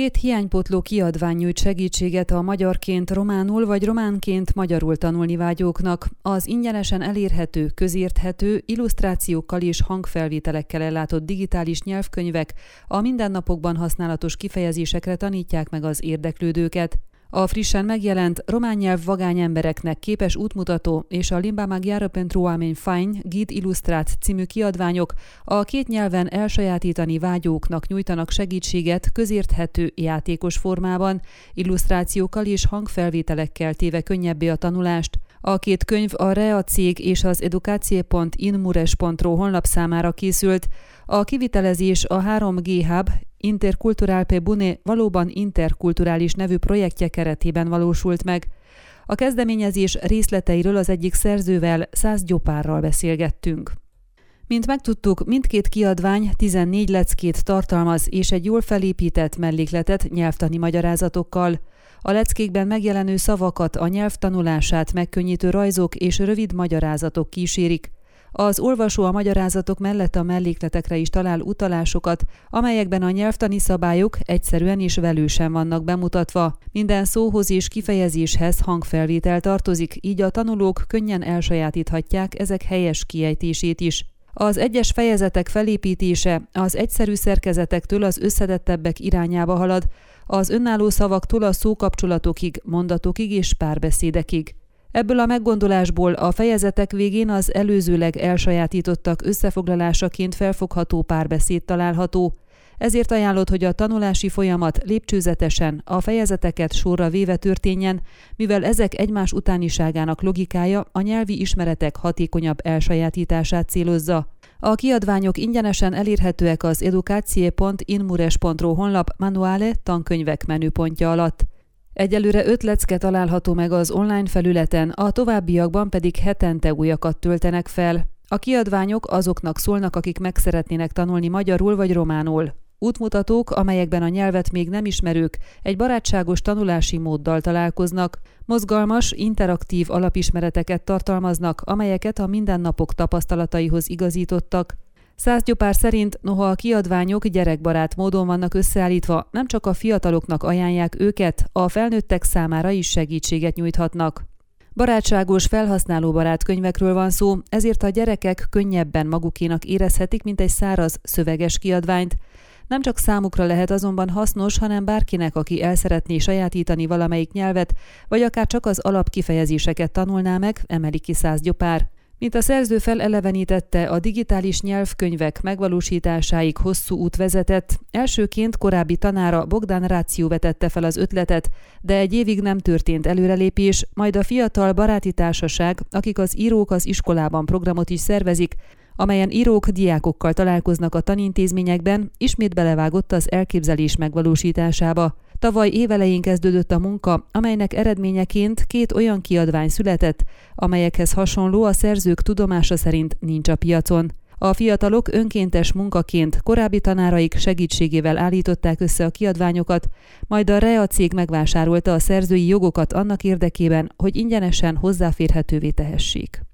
két hiánypotló kiadvány nyújt segítséget a magyarként románul vagy románként magyarul tanulni vágyóknak. Az ingyenesen elérhető, közérthető, illusztrációkkal és hangfelvételekkel ellátott digitális nyelvkönyvek a mindennapokban használatos kifejezésekre tanítják meg az érdeklődőket. A frissen megjelent román nyelv vagány embereknek képes útmutató és a Limba Magyară pentru oameni faini Gid Illusztrát című kiadványok a két nyelven elsajátítani vágyóknak nyújtanak segítséget közérthető játékos formában, illusztrációkkal és hangfelvételekkel téve könnyebbé a tanulást. A két könyv a Rea cég és az edukácie.inmures.ro honlap számára készült. A kivitelezés a 3G Hub Interkulturál pe Bune valóban interkulturális nevű projektje keretében valósult meg. A kezdeményezés részleteiről az egyik szerzővel, Száz Gyopárral beszélgettünk. Mint megtudtuk, mindkét kiadvány 14 leckét tartalmaz és egy jól felépített mellékletet nyelvtani magyarázatokkal. A leckékben megjelenő szavakat, a nyelv tanulását megkönnyítő rajzok és rövid magyarázatok kísérik. Az olvasó a magyarázatok mellett a mellékletekre is talál utalásokat, amelyekben a nyelvtani szabályok egyszerűen és velősen vannak bemutatva. Minden szóhoz és kifejezéshez hangfelvétel tartozik, így a tanulók könnyen elsajátíthatják ezek helyes kiejtését is. Az egyes fejezetek felépítése az egyszerű szerkezetektől az összedettebbek irányába halad, az önálló szavaktól a szókapcsolatokig, mondatokig és párbeszédekig. Ebből a meggondolásból a fejezetek végén az előzőleg elsajátítottak összefoglalásaként felfogható párbeszéd található, ezért ajánlott, hogy a tanulási folyamat lépcsőzetesen a fejezeteket sorra véve történjen, mivel ezek egymás utániságának logikája a nyelvi ismeretek hatékonyabb elsajátítását célozza. A kiadványok ingyenesen elérhetőek az edukácie.inmures.ro honlap manuale tankönyvek menüpontja alatt. Egyelőre öt lecke található meg az online felületen, a továbbiakban pedig hetente újakat töltenek fel. A kiadványok azoknak szólnak, akik meg szeretnének tanulni magyarul vagy románul. Útmutatók, amelyekben a nyelvet még nem ismerők, egy barátságos tanulási móddal találkoznak, mozgalmas, interaktív alapismereteket tartalmaznak, amelyeket a mindennapok tapasztalataihoz igazítottak, Gyopár szerint, noha a kiadványok gyerekbarát módon vannak összeállítva, nem csak a fiataloknak ajánlják őket, a felnőttek számára is segítséget nyújthatnak. Barátságos, felhasználóbarát könyvekről van szó, ezért a gyerekek könnyebben magukénak érezhetik, mint egy száraz, szöveges kiadványt. Nem csak számukra lehet azonban hasznos, hanem bárkinek, aki el szeretné sajátítani valamelyik nyelvet, vagy akár csak az alapkifejezéseket tanulná meg, emeli ki Gyopár. Mint a szerző felelevenítette, a digitális nyelvkönyvek megvalósításáig hosszú út vezetett. Elsőként korábbi tanára Bogdan Ráció vetette fel az ötletet, de egy évig nem történt előrelépés, majd a fiatal baráti társaság, akik az írók az iskolában programot is szervezik, amelyen írók, diákokkal találkoznak a tanintézményekben, ismét belevágott az elképzelés megvalósításába. Tavaly évelején kezdődött a munka, amelynek eredményeként két olyan kiadvány született, amelyekhez hasonló a szerzők tudomása szerint nincs a piacon. A fiatalok önkéntes munkaként korábbi tanáraik segítségével állították össze a kiadványokat, majd a Rea cég megvásárolta a szerzői jogokat annak érdekében, hogy ingyenesen hozzáférhetővé tehessék.